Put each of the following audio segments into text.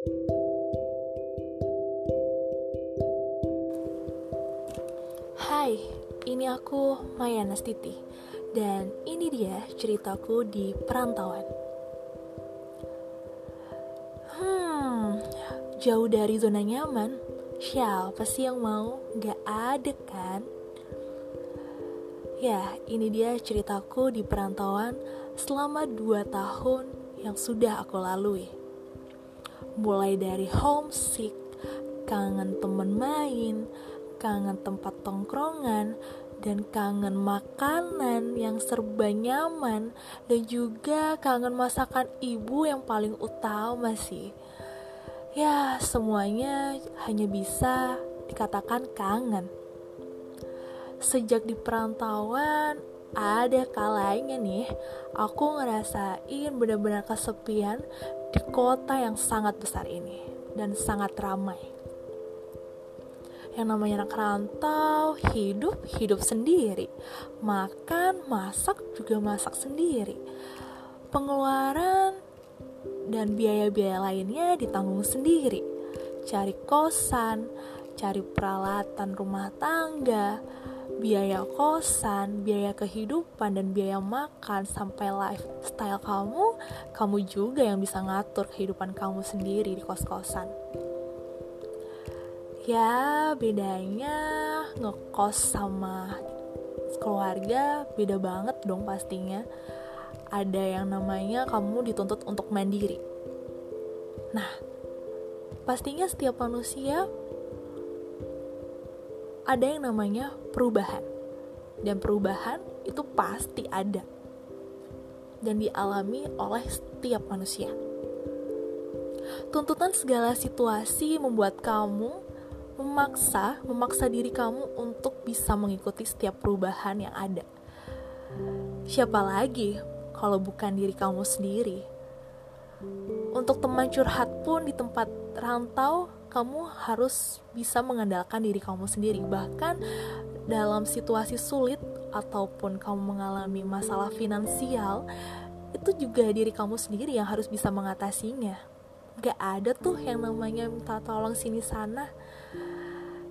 Hai, ini aku Maya Nastiti Dan ini dia ceritaku di perantauan Hmm, jauh dari zona nyaman Siapa sih yang mau? Gak ada kan? Ya, ini dia ceritaku di perantauan selama dua tahun yang sudah aku lalui. Mulai dari homesick, kangen temen main, kangen tempat tongkrongan, dan kangen makanan yang serba nyaman, dan juga kangen masakan ibu yang paling utama sih. Ya, semuanya hanya bisa dikatakan kangen sejak di perantauan ada kalanya nih aku ngerasain benar-benar kesepian di kota yang sangat besar ini dan sangat ramai. Yang namanya anak rantau, hidup hidup sendiri, makan masak juga masak sendiri, pengeluaran dan biaya-biaya lainnya ditanggung sendiri. Cari kosan, cari peralatan rumah tangga, biaya kosan, biaya kehidupan, dan biaya makan sampai lifestyle kamu, kamu juga yang bisa ngatur kehidupan kamu sendiri di kos-kosan. Ya, bedanya ngekos sama keluarga beda banget dong pastinya. Ada yang namanya kamu dituntut untuk mandiri. Nah, pastinya setiap manusia ada yang namanya perubahan. Dan perubahan itu pasti ada. Dan dialami oleh setiap manusia. Tuntutan segala situasi membuat kamu memaksa, memaksa diri kamu untuk bisa mengikuti setiap perubahan yang ada. Siapa lagi kalau bukan diri kamu sendiri? Untuk teman curhat pun di tempat rantau kamu harus bisa mengandalkan diri kamu sendiri. Bahkan dalam situasi sulit ataupun kamu mengalami masalah finansial, itu juga diri kamu sendiri yang harus bisa mengatasinya. Gak ada tuh yang namanya minta tolong sini sana.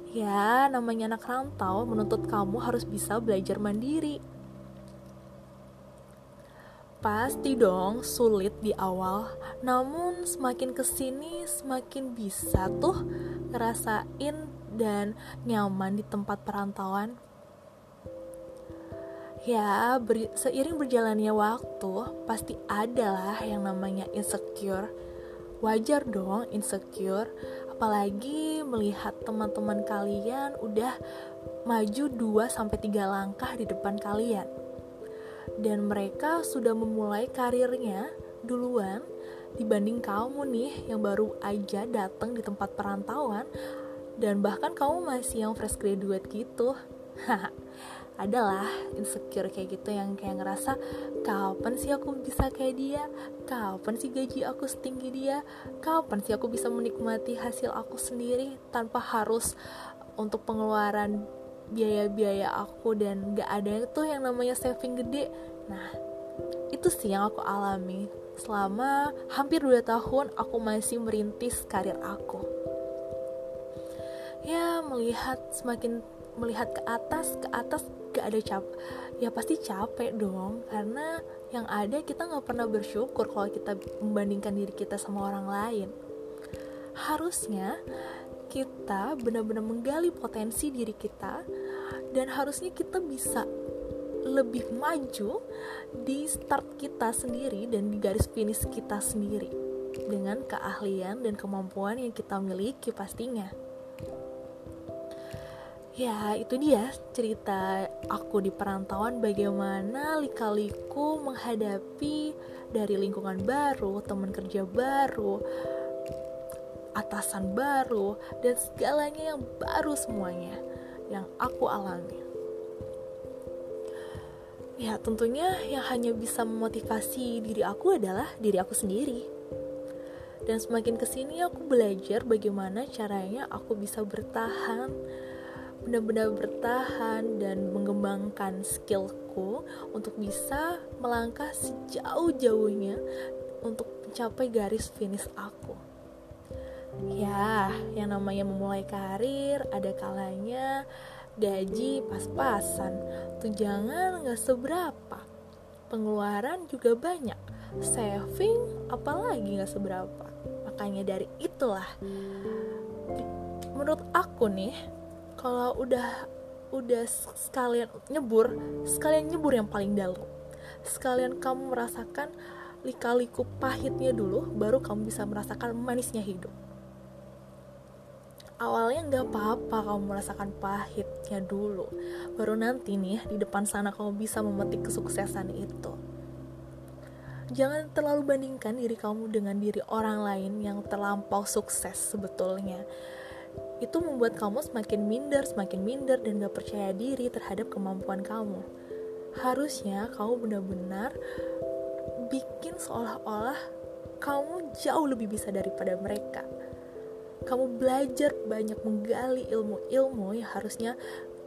Ya, namanya anak rantau menuntut kamu harus bisa belajar mandiri. Pasti dong sulit di awal, namun semakin ke sini semakin bisa tuh ngerasain dan nyaman di tempat perantauan. Ya, ber, seiring berjalannya waktu, pasti ada lah yang namanya insecure. Wajar dong insecure, apalagi melihat teman-teman kalian udah maju 2-3 langkah di depan kalian dan mereka sudah memulai karirnya duluan dibanding kamu nih yang baru aja datang di tempat perantauan dan bahkan kamu masih yang fresh graduate gitu. Adalah insecure kayak gitu yang kayak ngerasa kapan sih aku bisa kayak dia? Kapan sih gaji aku setinggi dia? Kapan sih aku bisa menikmati hasil aku sendiri tanpa harus untuk pengeluaran biaya-biaya aku dan gak ada tuh yang namanya saving gede. Nah itu sih yang aku alami. Selama hampir 2 tahun aku masih merintis karir aku. Ya melihat semakin melihat ke atas ke atas gak ada cap ya pasti capek dong. Karena yang ada kita nggak pernah bersyukur kalau kita membandingkan diri kita sama orang lain. Harusnya kita benar-benar menggali potensi diri kita dan harusnya kita bisa lebih maju di start kita sendiri dan di garis finish kita sendiri dengan keahlian dan kemampuan yang kita miliki pastinya. Ya, itu dia cerita aku di perantauan bagaimana lika-liku menghadapi dari lingkungan baru, teman kerja baru, atasan baru, dan segalanya yang baru semuanya yang aku alami. Ya, tentunya yang hanya bisa memotivasi diri aku adalah diri aku sendiri. Dan semakin ke sini aku belajar bagaimana caranya aku bisa bertahan, benar-benar bertahan dan mengembangkan skillku untuk bisa melangkah sejauh-jauhnya untuk mencapai garis finish aku. Ya, yang namanya memulai karir ada kalanya gaji pas-pasan, tunjangan nggak seberapa, pengeluaran juga banyak, saving apalagi nggak seberapa. Makanya dari itulah, menurut aku nih, kalau udah udah sekalian nyebur, sekalian nyebur yang paling dalam, sekalian kamu merasakan lika-liku pahitnya dulu, baru kamu bisa merasakan manisnya hidup awalnya nggak apa-apa kamu merasakan pahitnya dulu. Baru nanti nih di depan sana kamu bisa memetik kesuksesan itu. Jangan terlalu bandingkan diri kamu dengan diri orang lain yang terlampau sukses sebetulnya. Itu membuat kamu semakin minder, semakin minder dan gak percaya diri terhadap kemampuan kamu. Harusnya kamu benar-benar bikin seolah-olah kamu jauh lebih bisa daripada mereka kamu belajar banyak menggali ilmu-ilmu yang harusnya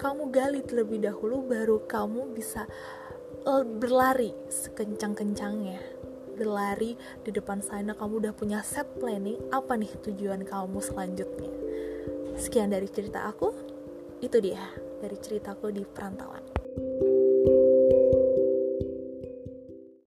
kamu gali terlebih dahulu baru kamu bisa uh, berlari sekencang-kencangnya. Berlari di depan sana kamu udah punya set planning apa nih tujuan kamu selanjutnya? Sekian dari cerita aku. Itu dia dari ceritaku di perantauan